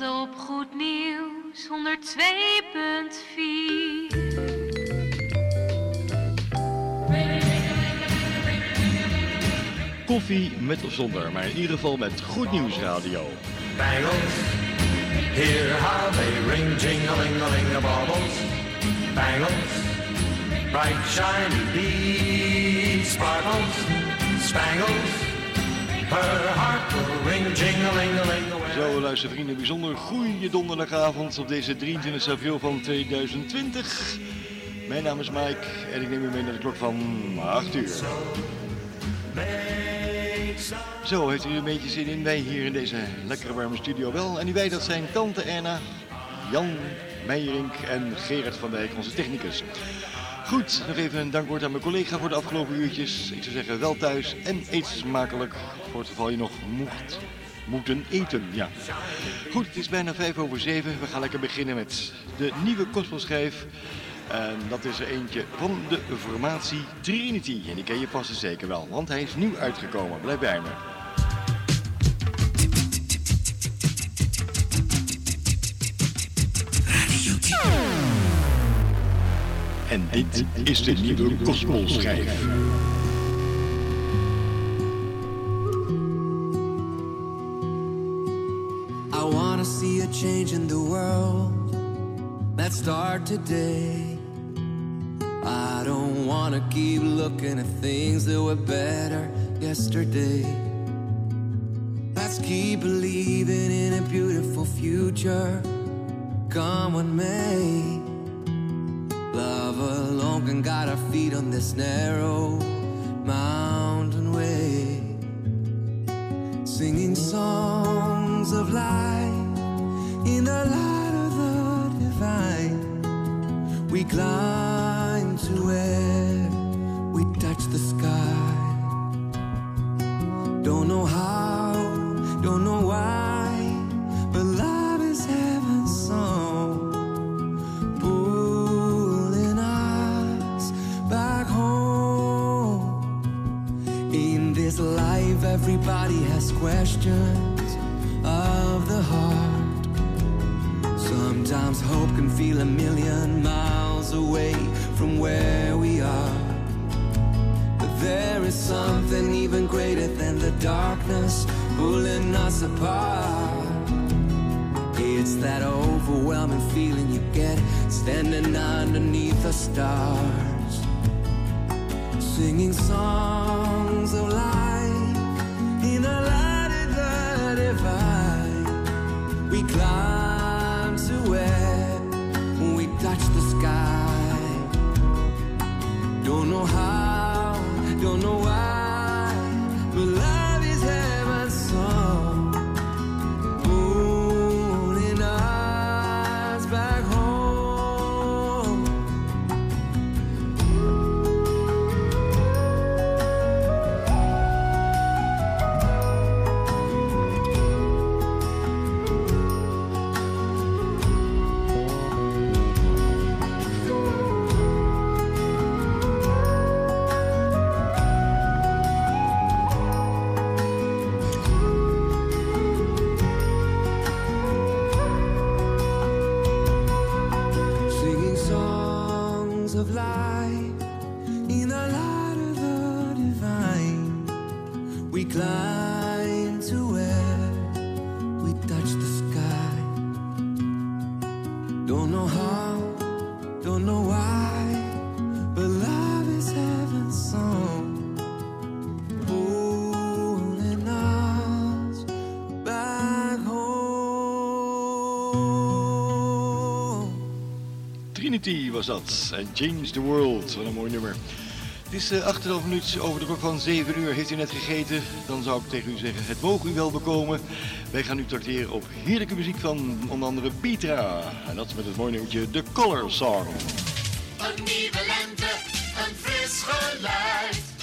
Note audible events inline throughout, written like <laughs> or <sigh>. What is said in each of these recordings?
Op Goed Nieuws 102.4. Koffie met of zonder, maar in ieder geval met Goed Nieuws Radio. Bangles, hear how they ring, jing-a-ling-a-ling, baubles. Bangles, bright shiny beads, sparkles, spangles. Her heart will ring, jing-a-ling-a-ling. Zo, luistervrienden, bijzonder goede donderdagavond op deze 23 april van 2020. Mijn naam is Mike en ik neem u mee naar de klok van 8 uur. Zo, heeft u een beetje zin in? Wij hier in deze lekkere warme studio wel. En die wij, dat zijn Tante Erna, Jan Meijerink en Gerard van Dijk, onze technicus. Goed, nog even een dankwoord aan mijn collega voor de afgelopen uurtjes. Ik zou zeggen, wel thuis en eet smakelijk voor het geval je nog mocht moeten eten. Ja. Goed, het is bijna vijf over zeven. We gaan lekker beginnen met de nieuwe gospelschijf. En dat is er eentje van de formatie Trinity. En die ken je vast en zeker wel, want hij is nieuw uitgekomen. Blijf bij me. En dit is de nieuwe gospelschijf. In the world. Let's start today. I don't wanna keep looking at things that were better yesterday. Let's keep believing in a beautiful future. Come what may. Love alone can guide our feet on this narrow mountain way singing songs of life in the light of the divine. We climb to where we touch the sky. From where we are. But there is something even greater than the darkness pulling us apart. It's that overwhelming feeling you get standing underneath the stars singing songs of life dat. En Change the World, wat een mooi nummer. Het is eh, 8,5 minuten over de klok van 7 uur. Heeft u net gegeten? Dan zou ik tegen u zeggen, het mogen u wel bekomen. Wij gaan nu tracteren op heerlijke muziek van onder andere Pietra. En dat is met het mooie nummertje The Color Song. Een nieuwe lente, een fris geluid.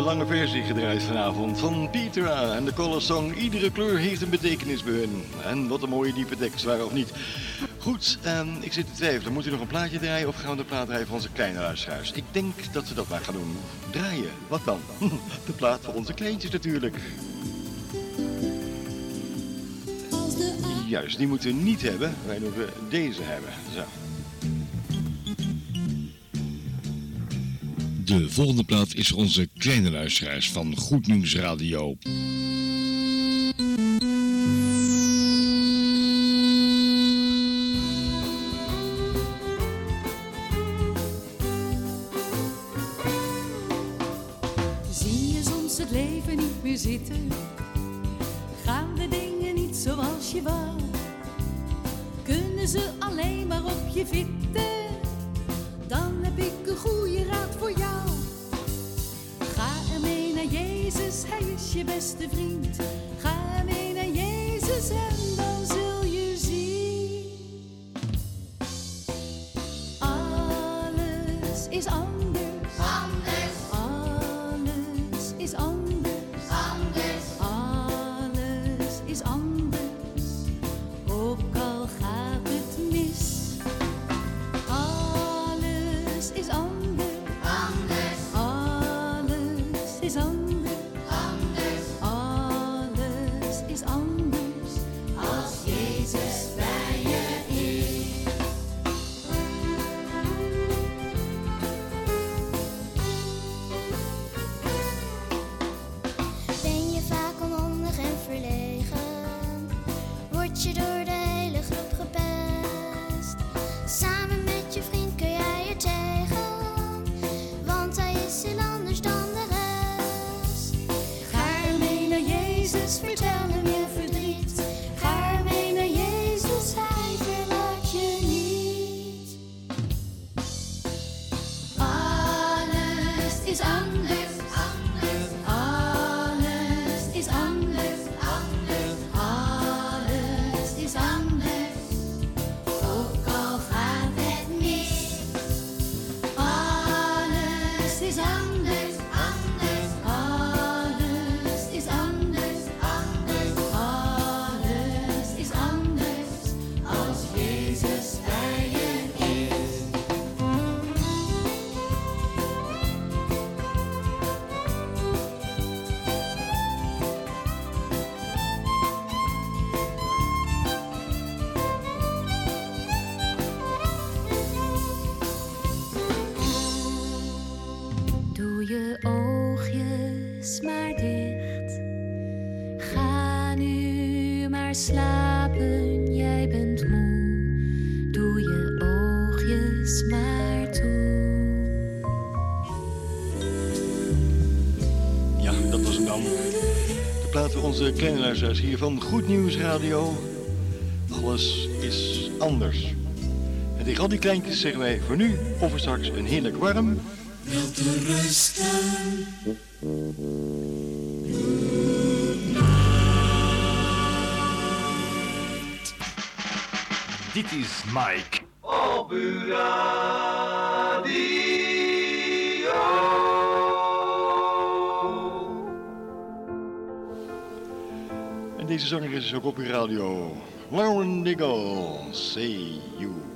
Lange versie gedraaid vanavond van Petra en de Color Song. Iedere kleur heeft een betekenis bij hun. En wat een mooie diepe tekst, waar of niet. Goed, ehm, ik zit te twijfelen. Moet u nog een plaatje draaien of gaan we de plaat draaien van onze kleine luisteraars? Ik denk dat we dat maar gaan doen. Draaien, wat dan? <laughs> De plaat voor onze kleintjes natuurlijk. Juist, die moeten we niet hebben. Wij moeten deze hebben. Zo. De volgende plaat is onze kleine luisteraars van Goed Nieuws Radio. Onze kleine luisteraars hier van Goed Nieuws Radio. Alles is anders. En tegen al die kleintjes zeggen wij voor nu of voor straks een heerlijk warm. Dit is Mike. En deze zanger is ook op uw radio. Lauren Diggle, say you.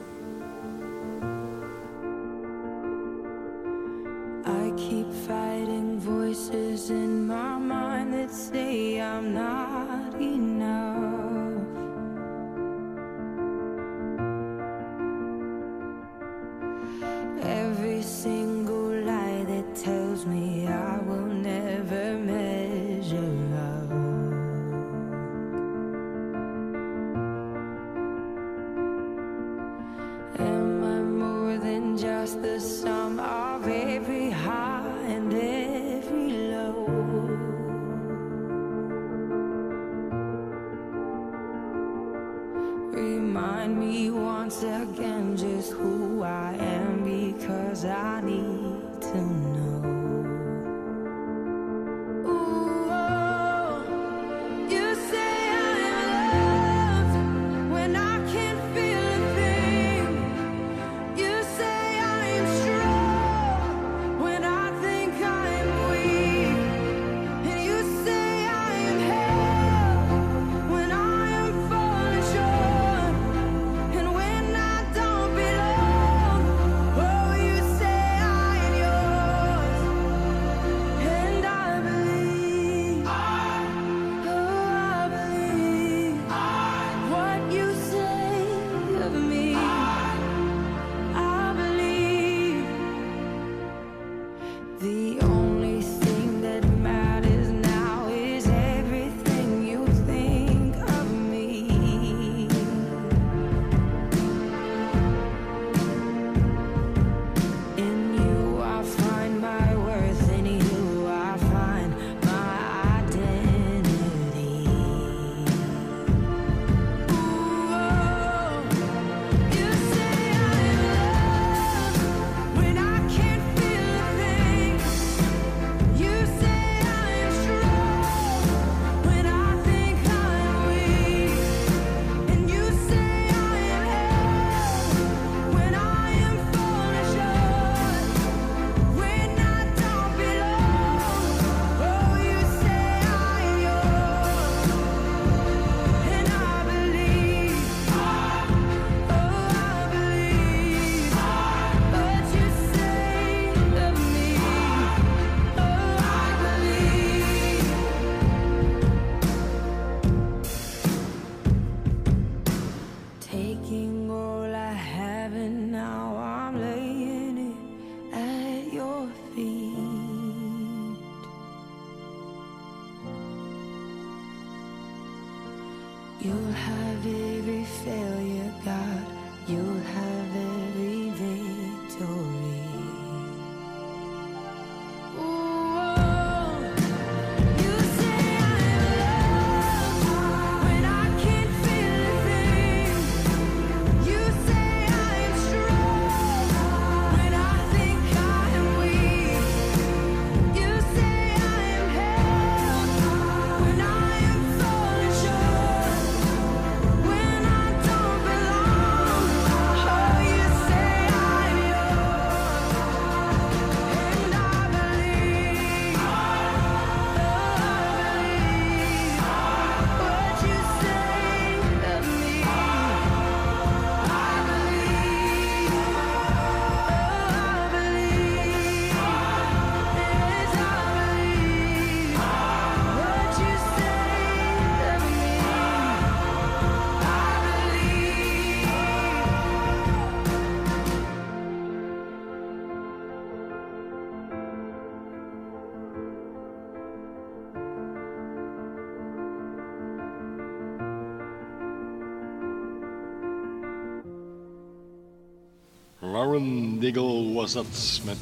Diggle was dat met...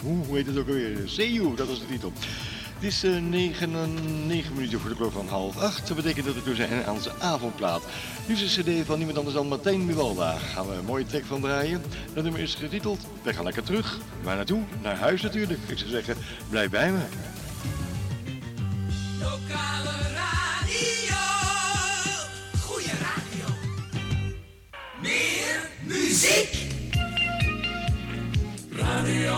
Hoe, heet het ook alweer? You, dat was de titel. Het is eh 9, 9 minuten voor de klok van half acht. Dat betekent dat we toe zijn aan onze avondplaat. Nu is een cd van niemand anders dan Martijn. Daar gaan we een mooie track van draaien. Dat nummer is getiteld We gaan lekker terug. Waar naartoe? Naar huis natuurlijk. Ik zou zeggen, blijf bij me. Lokale radio. Goeie radio. Meer muziek. Je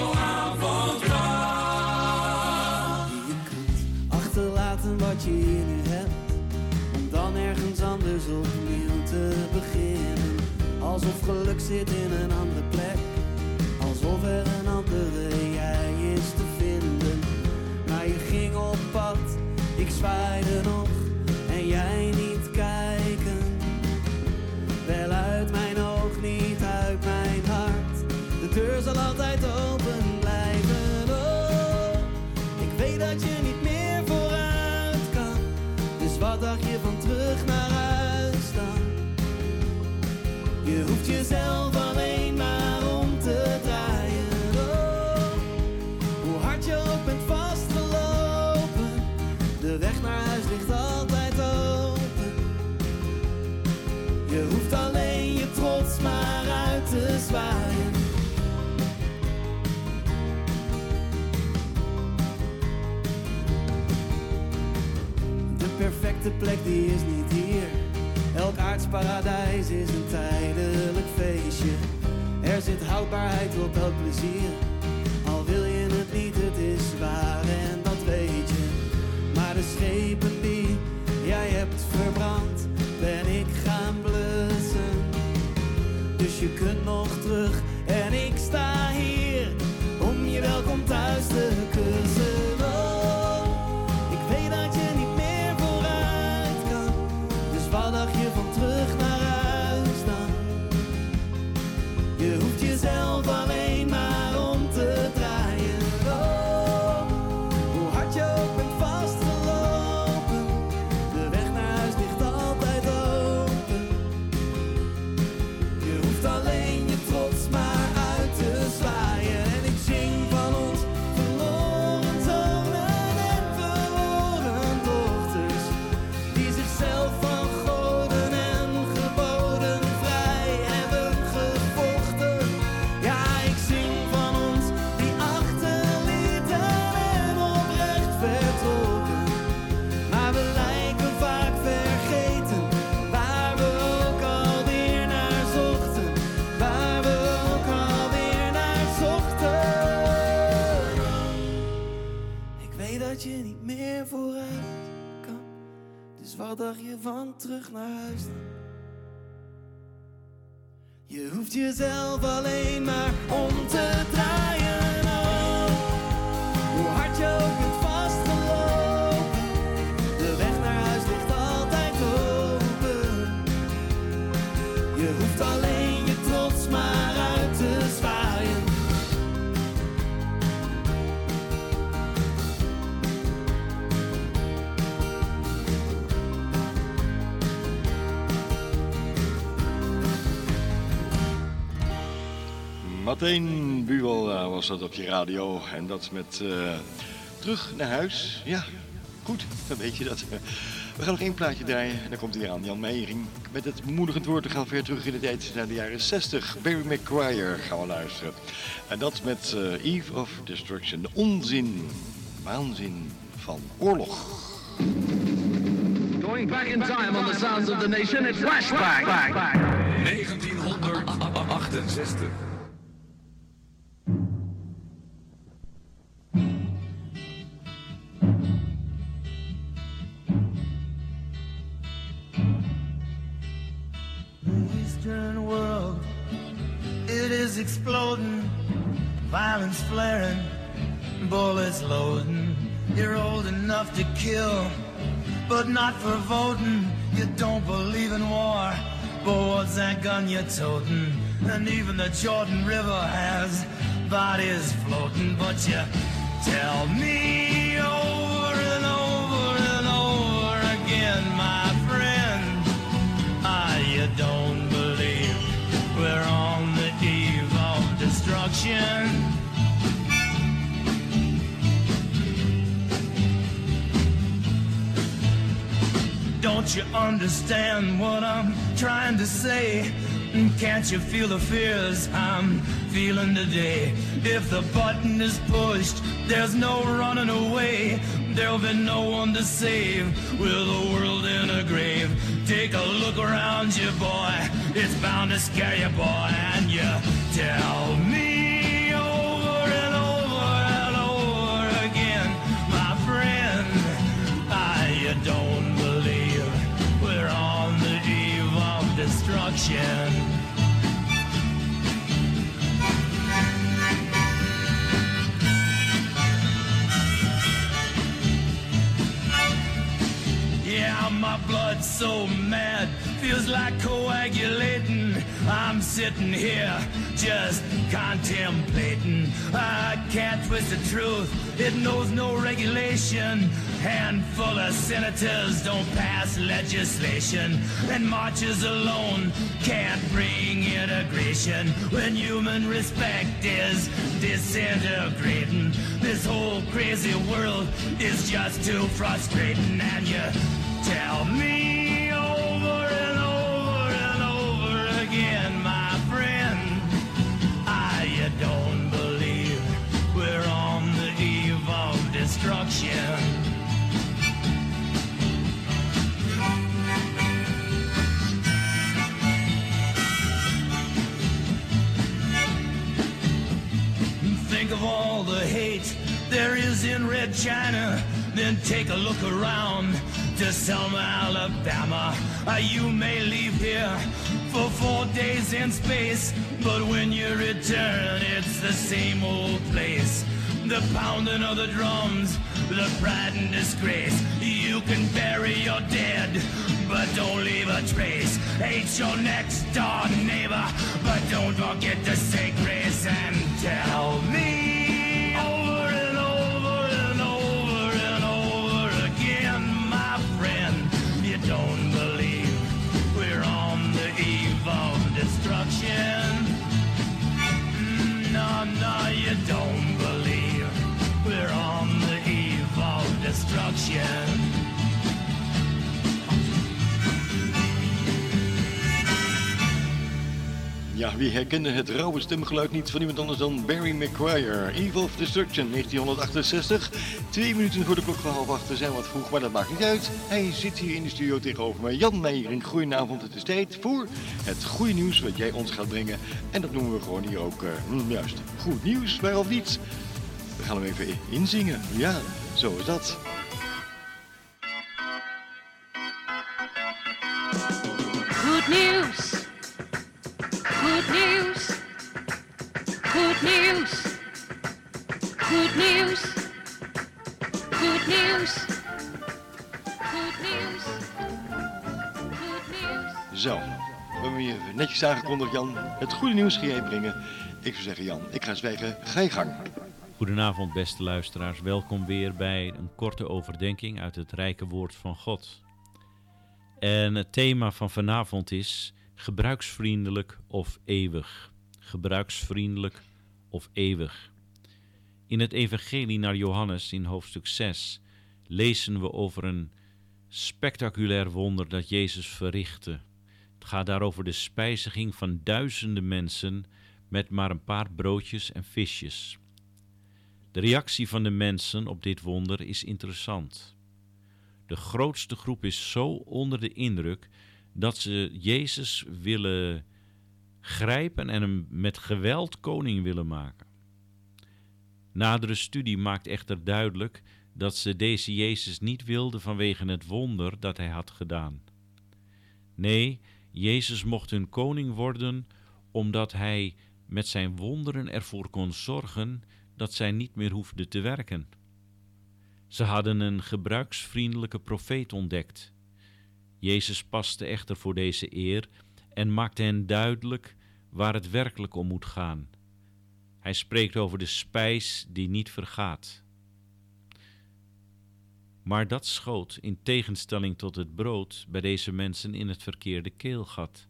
kunt achterlaten wat je hier nu hebt. Om dan ergens anders opnieuw te beginnen. Alsof geluk zit in een andere plek. Alsof er een andere jij is te vinden. Maar je ging op pad, ik zwaaide nog. Naar? Je hoeft jezelf alleen maar om te draaien. Oh, hoe hard je ook bent vastgelopen. De weg naar huis ligt altijd open. Je hoeft alleen je trots maar uit te zwaaien. Perfecte plek die is niet hier. Elk aards paradijs is een tijdelijk feestje. Er zit houdbaarheid op elk plezier. Al wil je het niet, het is waar en dat weet je. Maar de schepen die jij hebt verbrand, ben ik gaan blussen. Dus je kunt nog terug en ik sta hier om je welkom thuis te terug naar huis? Je hoeft jezelf alleen maar om te Martijn Buwel eh, was dat op je radio. En dat met eh, terug naar huis. Ja, goed, dan weet je dat. We gaan nog één plaatje draaien. En dan komt hij aan, Jan Meijering. Met het bemoedigend woord. Dan gaan we weer terug in de tijd naar de jaren 60. Barry McGuire gaan we luisteren. En dat met eh, Eve of Destruction. De onzin, waanzin van oorlog. Going back in time on the sounds of the nation, it's flashback. 1968. Enough to kill, but not for voting. You don't believe in war, but what's that gun you're toting? And even the Jordan River has bodies floating, but you tell me over and over and over again, my friend. Ah, you don't believe we're on the eve of destruction. Don't you understand what I'm trying to say? Can't you feel the fears I'm feeling today? If the button is pushed, there's no running away. There'll be no one to save with the world in a grave. Take a look around you, boy. It's bound to scare you, boy. And you tell me destruction. My blood's so mad, feels like coagulating. I'm sitting here just contemplating. I can't twist the truth, it knows no regulation. Handful of senators don't pass legislation, and marches alone can't bring integration when human respect is disintegrating. This whole crazy world is just too frustrating, and you tell me over and over and over again, my friend, ah, I don't believe we're on the eve of destruction. Think of all the hate there is in Red China. Then take a look around to Selma, Alabama. Uh, you may leave here for four days in space, but when you return, it's the same old place. The pounding of the drums, the pride and disgrace. You can bury your dead, but don't leave a trace. Hate your next door neighbor, but don't forget to say grace and tell me No, you don't believe we're on the eve of destruction. Ja, wie herkende het rauwe stemgeluid niet van iemand anders dan Barry McGuire? Eve of Destruction, 1968. Twee minuten voor de klok van half acht. We zijn wat vroeg, maar dat maakt niet uit. Hij zit hier in de studio tegenover mij. Jan Meijering, goedenavond. Het is tijd voor het goede nieuws wat jij ons gaat brengen. En dat noemen we gewoon hier ook, eh, hm, juist, goed nieuws, waarom niet? We gaan hem even inzingen. Ja, zo is dat. Goed nieuws. Goed nieuws. Goed nieuws. Goed nieuws. Goed nieuws. Goed nieuws. Zo, we hebben je netjes aangekondigd, Jan. Het goede nieuws ga jij brengen. Ik zou zeggen, Jan, ik ga zwijgen. Ga je gang. Goedenavond, beste luisteraars. Welkom weer bij een korte overdenking uit het rijke woord van God. En het thema van vanavond is gebruiksvriendelijk of eeuwig. Gebruiksvriendelijk of. In het Evangelie naar Johannes in hoofdstuk 6 lezen we over een spectaculair wonder dat Jezus verrichtte. Het gaat daarover de spijziging van duizenden mensen met maar een paar broodjes en visjes. De reactie van de mensen op dit wonder is interessant. De grootste groep is zo onder de indruk dat ze Jezus willen grijpen en hem met geweld koning willen maken. Nadere studie maakt echter duidelijk dat ze deze Jezus niet wilden vanwege het wonder dat hij had gedaan. Nee, Jezus mocht hun koning worden omdat hij met zijn wonderen ervoor kon zorgen dat zij niet meer hoefden te werken. Ze hadden een gebruiksvriendelijke profeet ontdekt. Jezus paste echter voor deze eer en maakte hen duidelijk waar het werkelijk om moet gaan. Hij spreekt over de spijs die niet vergaat. Maar dat schoot, in tegenstelling tot het brood, bij deze mensen in het verkeerde keelgat.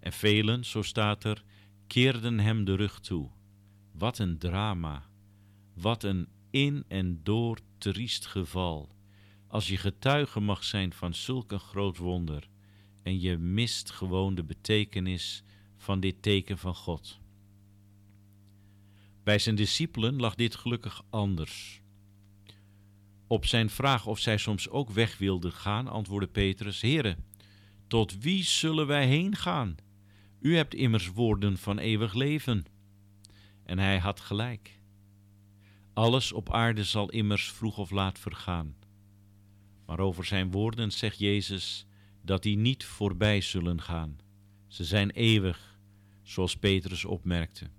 En velen, zo staat er, keerden hem de rug toe. Wat een drama. Wat een in en door triest geval. Als je getuige mag zijn van zulk een groot wonder en je mist gewoon de betekenis van dit teken van God. Bij zijn discipelen lag dit gelukkig anders. Op zijn vraag of zij soms ook weg wilden gaan, antwoordde Petrus: Heere, tot wie zullen wij heen gaan? U hebt immers woorden van eeuwig leven. En hij had gelijk. Alles op aarde zal immers vroeg of laat vergaan. Maar over zijn woorden zegt Jezus dat die niet voorbij zullen gaan. Ze zijn eeuwig, zoals Petrus opmerkte.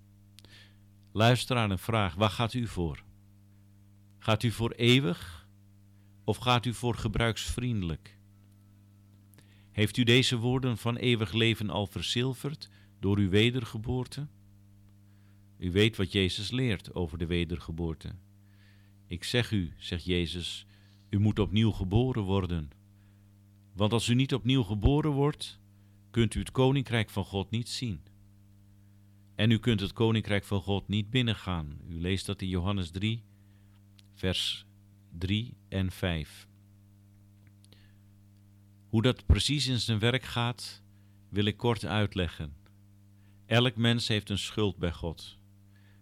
Luister aan een vraag: waar gaat u voor? Gaat u voor eeuwig of gaat u voor gebruiksvriendelijk? Heeft u deze woorden van eeuwig leven al verzilverd door uw wedergeboorte? U weet wat Jezus leert over de wedergeboorte. Ik zeg u, zegt Jezus, u moet opnieuw geboren worden. Want als u niet opnieuw geboren wordt, kunt u het koninkrijk van God niet zien. En u kunt het koninkrijk van God niet binnengaan. U leest dat in Johannes 3, vers 3 en 5. Hoe dat precies in zijn werk gaat, wil ik kort uitleggen. Elk mens heeft een schuld bij God.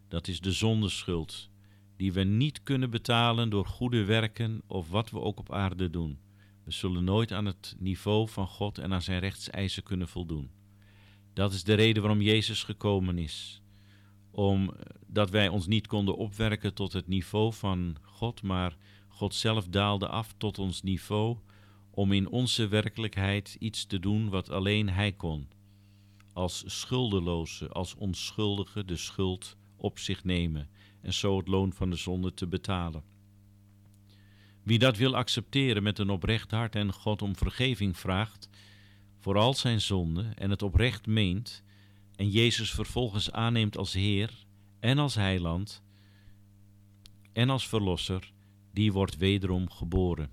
Dat is de zondeschuld, die we niet kunnen betalen door goede werken of wat we ook op aarde doen. We zullen nooit aan het niveau van God en aan zijn rechtseisen kunnen voldoen. Dat is de reden waarom Jezus gekomen is. Omdat wij ons niet konden opwerken tot het niveau van God, maar God zelf daalde af tot ons niveau om in onze werkelijkheid iets te doen wat alleen Hij kon. Als schuldeloze, als onschuldige de schuld op zich nemen en zo het loon van de zonde te betalen. Wie dat wil accepteren met een oprecht hart en God om vergeving vraagt voor al zijn zonden en het oprecht meent en Jezus vervolgens aanneemt als Heer en als Heiland en als Verlosser, die wordt wederom geboren.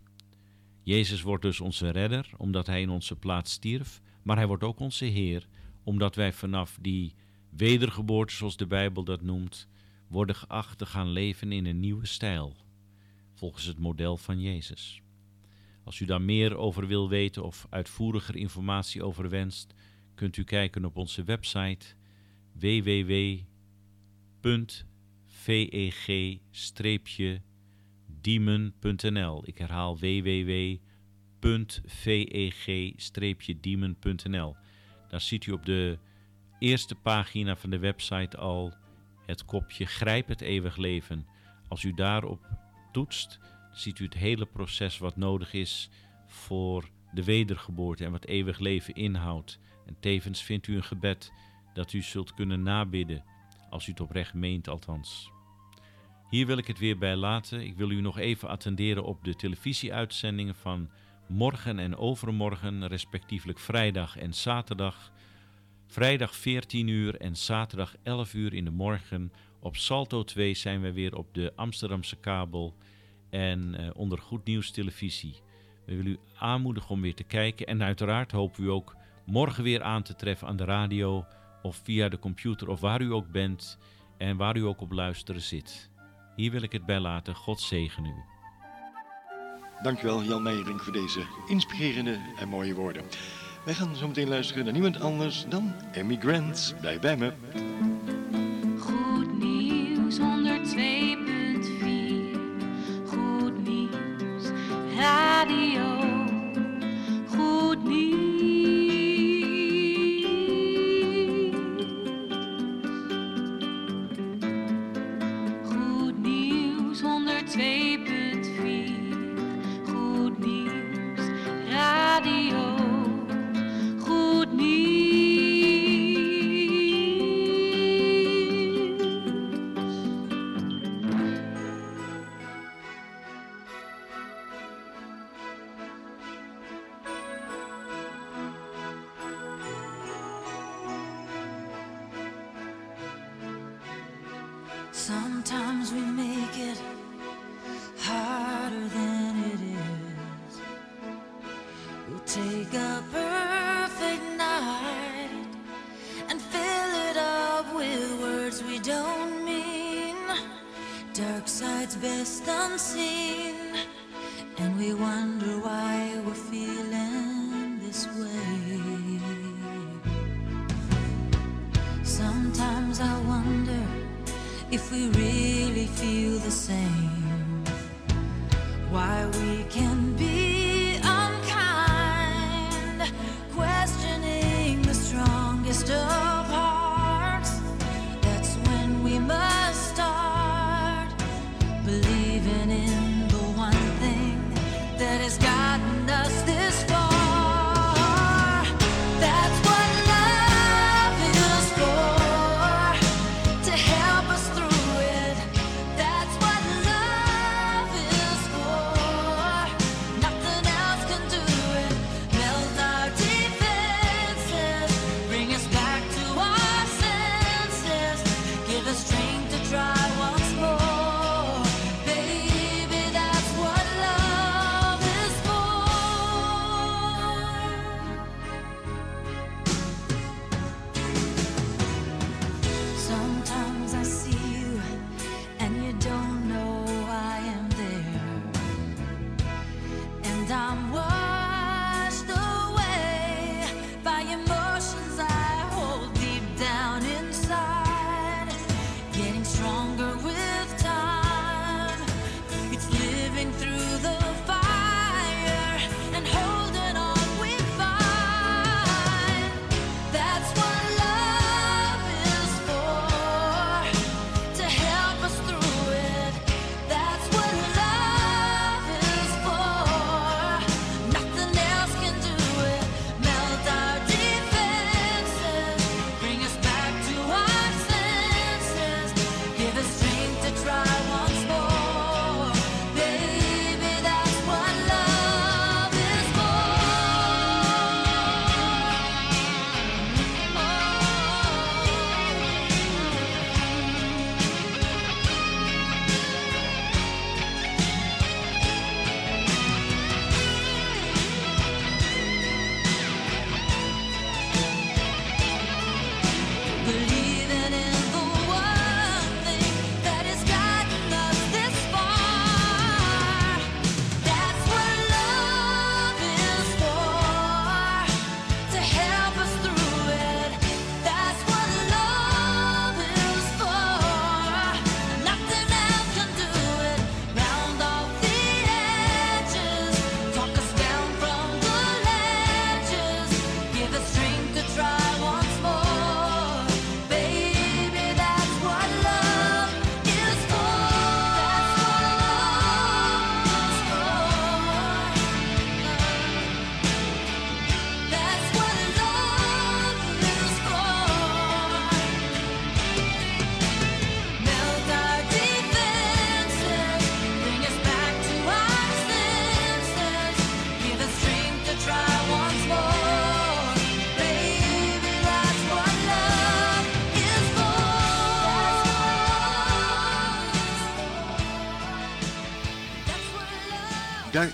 Jezus wordt dus onze redder, omdat Hij in onze plaats stierf, maar Hij wordt ook onze Heer, omdat wij vanaf die wedergeboorte, zoals de Bijbel dat noemt, worden geacht te gaan leven in een nieuwe stijl, volgens het model van Jezus. Als u daar meer over wil weten of uitvoeriger informatie over wenst, kunt u kijken op onze website www.veg-diemen.nl. Ik herhaal www.veg-diemen.nl. Daar ziet u op de eerste pagina van de website al het kopje Grijp het eeuwig leven. Als u daarop toetst, ziet u het hele proces wat nodig is voor de wedergeboorte en wat eeuwig leven inhoudt. En tevens vindt u een gebed dat u zult kunnen nabidden, als u het oprecht meent althans. Hier wil ik het weer bij laten. Ik wil u nog even attenderen op de televisieuitzendingen van morgen en overmorgen, respectievelijk vrijdag en zaterdag. Vrijdag 14 uur en zaterdag 11 uur in de morgen. Op Salto 2 zijn we weer op de Amsterdamse kabel en uh, onder Goed Nieuws Televisie. We willen u aanmoedigen om weer te kijken en uiteraard hopen we u ook morgen weer aan te treffen aan de radio of via de computer of waar u ook bent en waar u ook op luisteren zit. Hier wil ik het bij laten. God zegen u. Dankjewel Jan Meijering voor deze inspirerende en mooie woorden. Wij gaan zo meteen luisteren naar niemand anders dan Emmy Grant. Blijf bij me. Radio. Take a perfect night and fill it up with words we don't mean. Dark side's best unseen.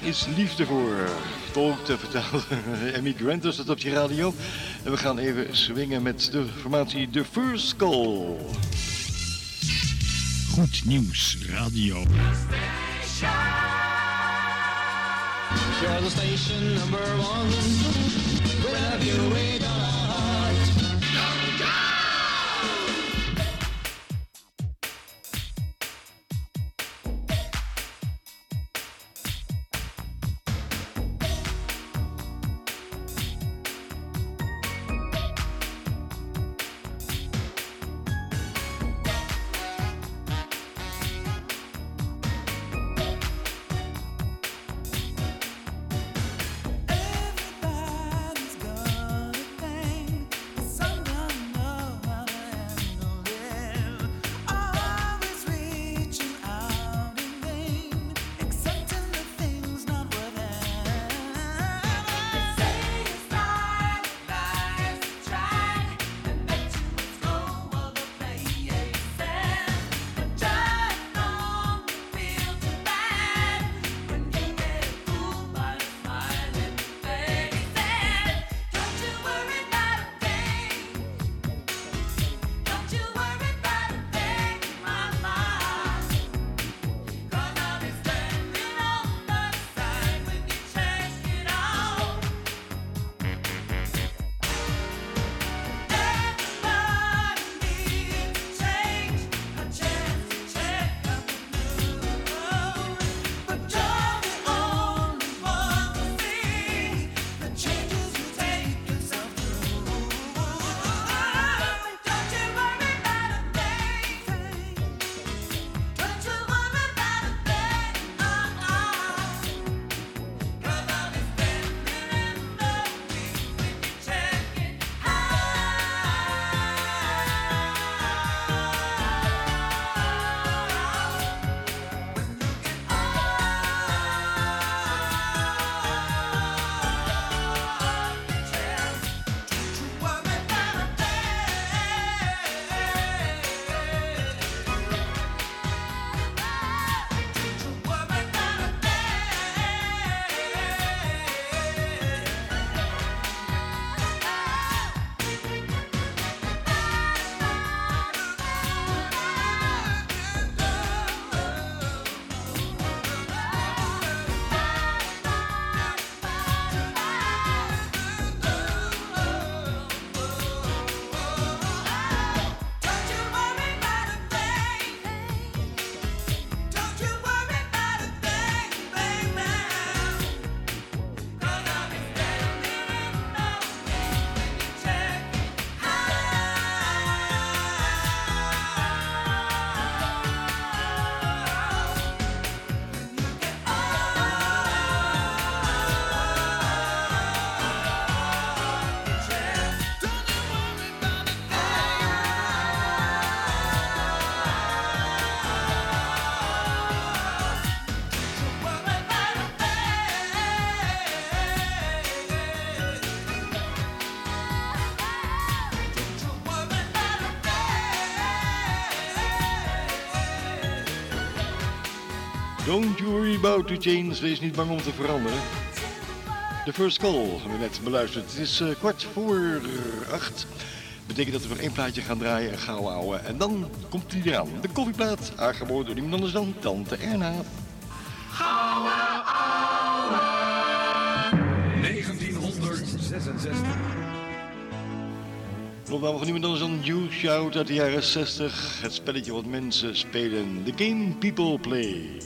Is liefde voor. Tolkte vertellen. <laughs> Emmy Grant dat op je radio. En we gaan even swingen met de formatie The First Call. Goed nieuws, radio. Station number one. You, Don't you worry about the change, wees niet bang om te veranderen. De first call hebben we net beluisterd. Het is eh, kwart voor acht. Betekent dat we nog één plaatje gaan draaien en gauw houden. En dan komt hij eraan. De koffieplaat, aangeboden door niemand anders dan Tante Erna. 1966. Opname van niemand anders dan You Shout uit de jaren 60. Het spelletje wat mensen spelen. The game people play.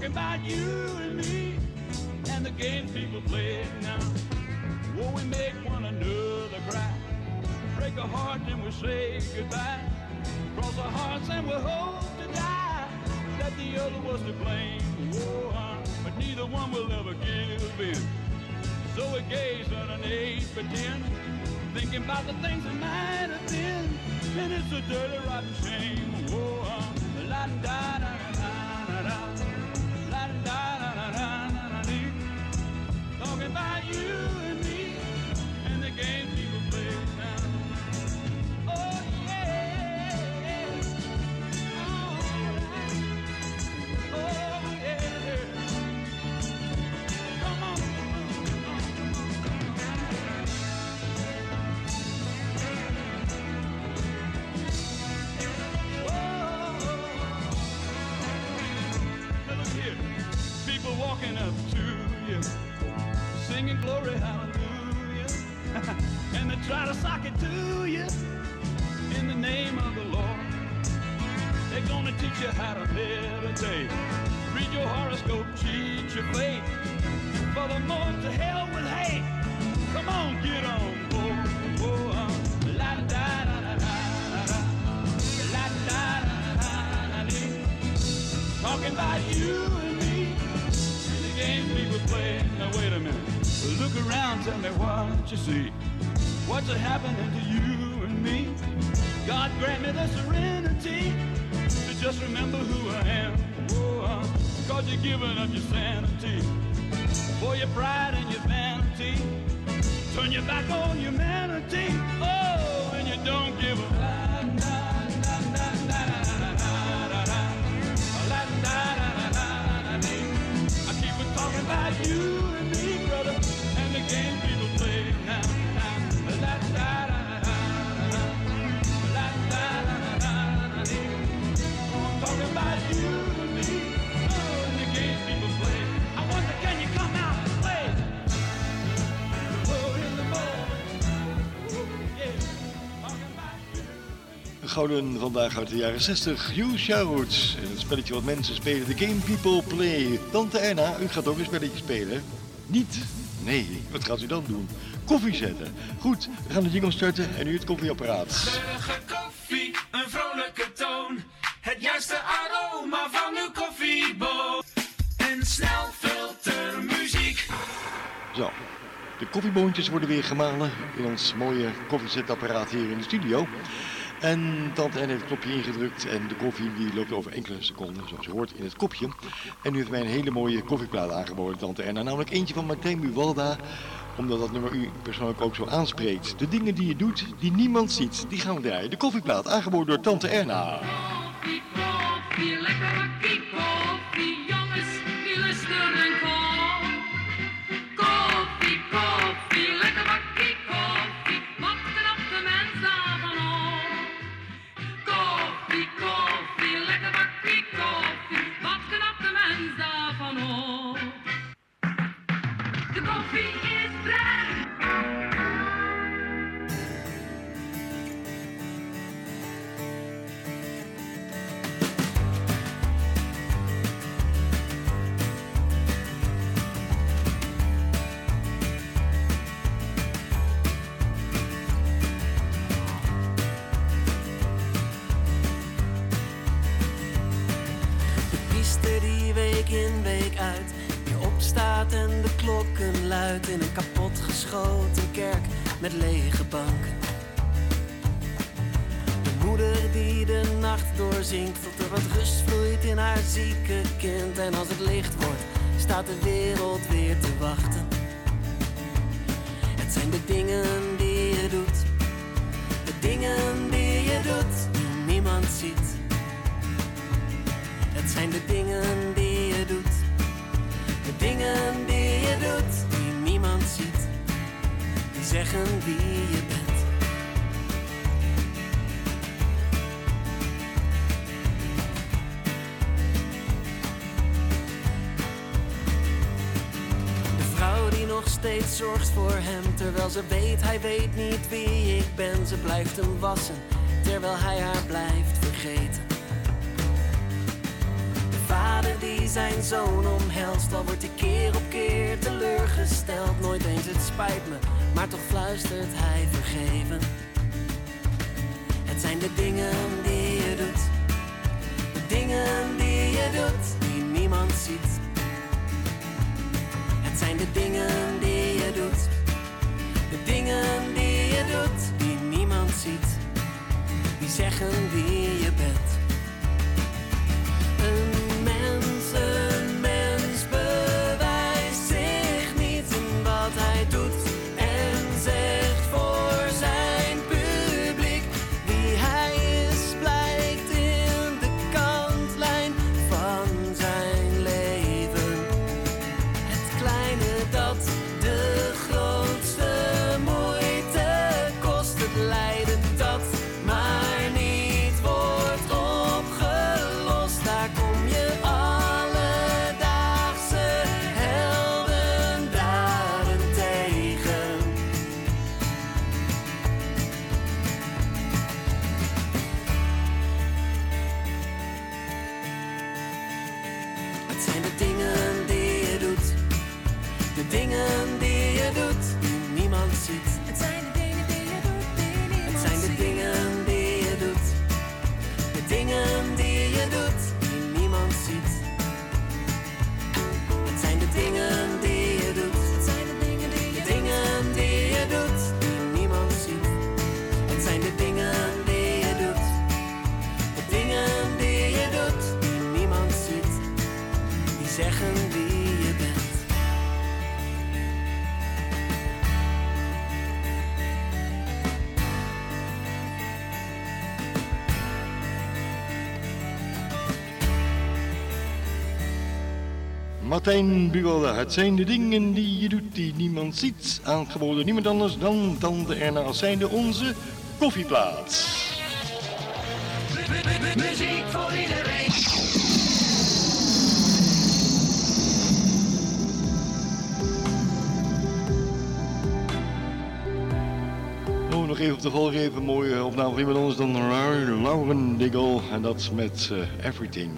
Talking about you and me and the games people play now. Whoa, we make one another cry. Break a heart and we say goodbye. Cross our hearts and we hope to die that the other was to blame. Whoa, uh, but neither one will ever give in. So we gaze underneath pretend, thinking about the things that might have been. And it's a dirty, rotten shame. For your pride and your vanity. Turn your back on humanity. Oh, and you don't gouden vandaag uit de jaren 60. You Shout. En het spelletje wat mensen spelen. The Game People Play. Tante Erna, u gaat ook een spelletje spelen. Niet? Nee, wat gaat u dan doen? Koffie zetten. Goed, we gaan de jingle starten en nu het koffieapparaat. Geurige koffie, een vrolijke toon. Het juiste aroma van uw koffieboon. En snel filtermuziek. Zo, de koffieboontjes worden weer gemalen in ons mooie koffiezetapparaat hier in de studio. En tante N heeft het knopje ingedrukt en de koffie die loopt over enkele seconden, zoals je hoort, in het kopje. En nu heeft mij een hele mooie koffieplaat aangeboden, tante N. Namelijk eentje van Martijn Buwalda, omdat dat nummer u persoonlijk ook zo aanspreekt. De dingen die je doet, die niemand ziet, die gaan we draaien. De koffieplaat, aangeboden door tante Erna. The coffee is black. Met lege banken. De moeder die de nacht doorzingt tot er wat rust vloeit in haar zieke kind. En als het licht wordt, staat de wereld weer te wachten. Het zijn de dingen die je doet, de dingen die je doet, die niemand ziet. Het zijn de dingen wie je bent. De vrouw die nog steeds zorgt voor hem, terwijl ze weet, hij weet niet wie ik ben. Ze blijft hem wassen, terwijl hij haar blijft vergeten. De vader die zijn zoon omhelst, al wordt hij keer op keer teleurgesteld. Nooit eens het spijt me, maar toch fluistert hij vergeven. Het zijn de dingen die je doet, de dingen die je doet, die niemand ziet. Het zijn de dingen die je doet, de dingen die je doet, die niemand ziet. Die zeggen wie Martijn Buwalda, het zijn de dingen die je doet die niemand ziet. Aangeboden niemand anders dan Tante Erna als zijnde onze koffieplaats. Muziek voor iedereen. Oh, nog even op de volgende even een mooie opname van iemand anders dan Lau- Lauren Diggle. En dat met eh, Everything.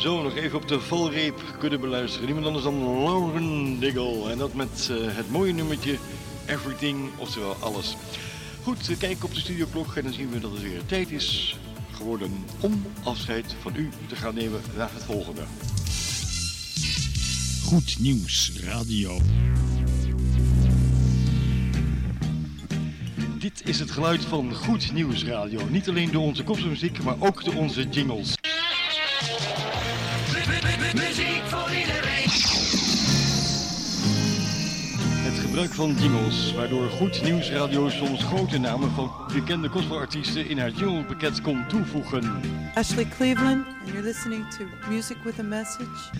Zo, nog even op de valreep kunnen beluisteren. Niemand anders dan Lauren Diggle. En dat met eh, het mooie nummertje Everything, oftewel alles. Goed, we kijken op de studioklok en dan zien we dat het weer tijd is geworden om afscheid van u te gaan nemen naar het volgende. Goed Nieuws Radio. Dit is het geluid van Goed Nieuws Radio. Niet alleen door onze kopmuziek, maar ook door onze jingles. Gebruik van jingles, waardoor Goed Nieuws Radio soms grote namen van bekende gospelartiesten in haar jinglepakket kon toevoegen. Ashley Cleveland, and you're listening to Music with a Message.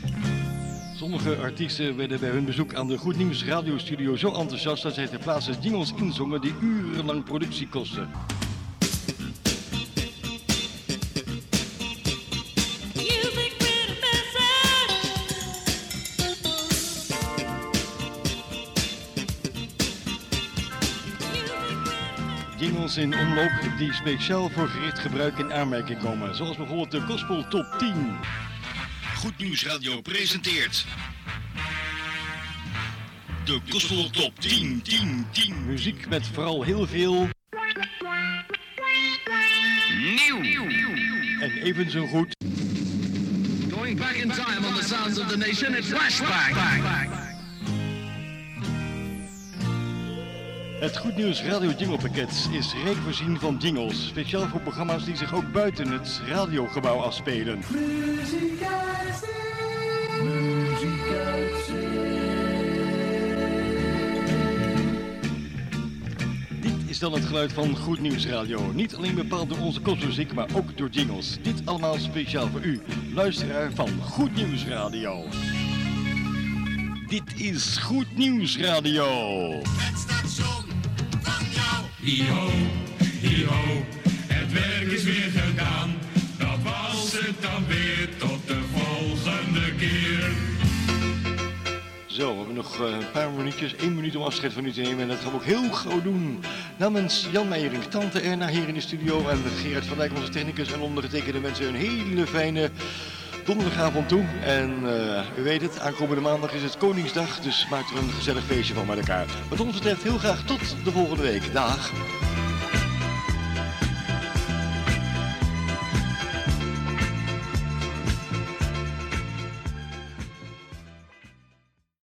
Sommige artiesten werden bij hun bezoek aan de Goed Nieuws radiostudio zo enthousiast dat zij ter plaatse jingles inzongen die urenlang productie kosten. Jingles in omloop die speciaal voor gericht gebruik in aanmerking komen, zoals bijvoorbeeld de Gospel Top 10. Goed Nieuws Radio presenteert de Gospel Top 10, 10, 10. Muziek met vooral heel veel Nieuw. en even zo goed Going back in time on the sounds of the nation, it's Flashback. Het Goed Nieuws Radio Jinglepakket is rijk voorzien van jingles, speciaal voor programma's die zich ook buiten het radiogebouw afspelen. Muziek Dit is dan het geluid van Goed Nieuws Radio. Niet alleen bepaald door onze kopmuziek, maar ook door jingles. Dit allemaal speciaal voor u, luisteraar van Goed Nieuws Radio. Dit is Goed Nieuws Radio. Hi-ho, hi-ho, het werk is weer gedaan. Dat was het dan weer, tot de volgende keer. Zo, we hebben nog eh, een paar minuutjes, één minuut om afscheid van u te nemen. En dat gaan we ook heel gauw doen. Namens Jan Meijering, Tante Erna hier in de studio en Gerard van Dijk, onze technicus. En ondergetekende mensen een hele fijne donderdagavond toe. En eh, u weet het, aankomende maandag is het Koningsdag. Dus maak er een gezellig feestje van met elkaar. Wat ons betreft heel graag tot de volgende week. Dag.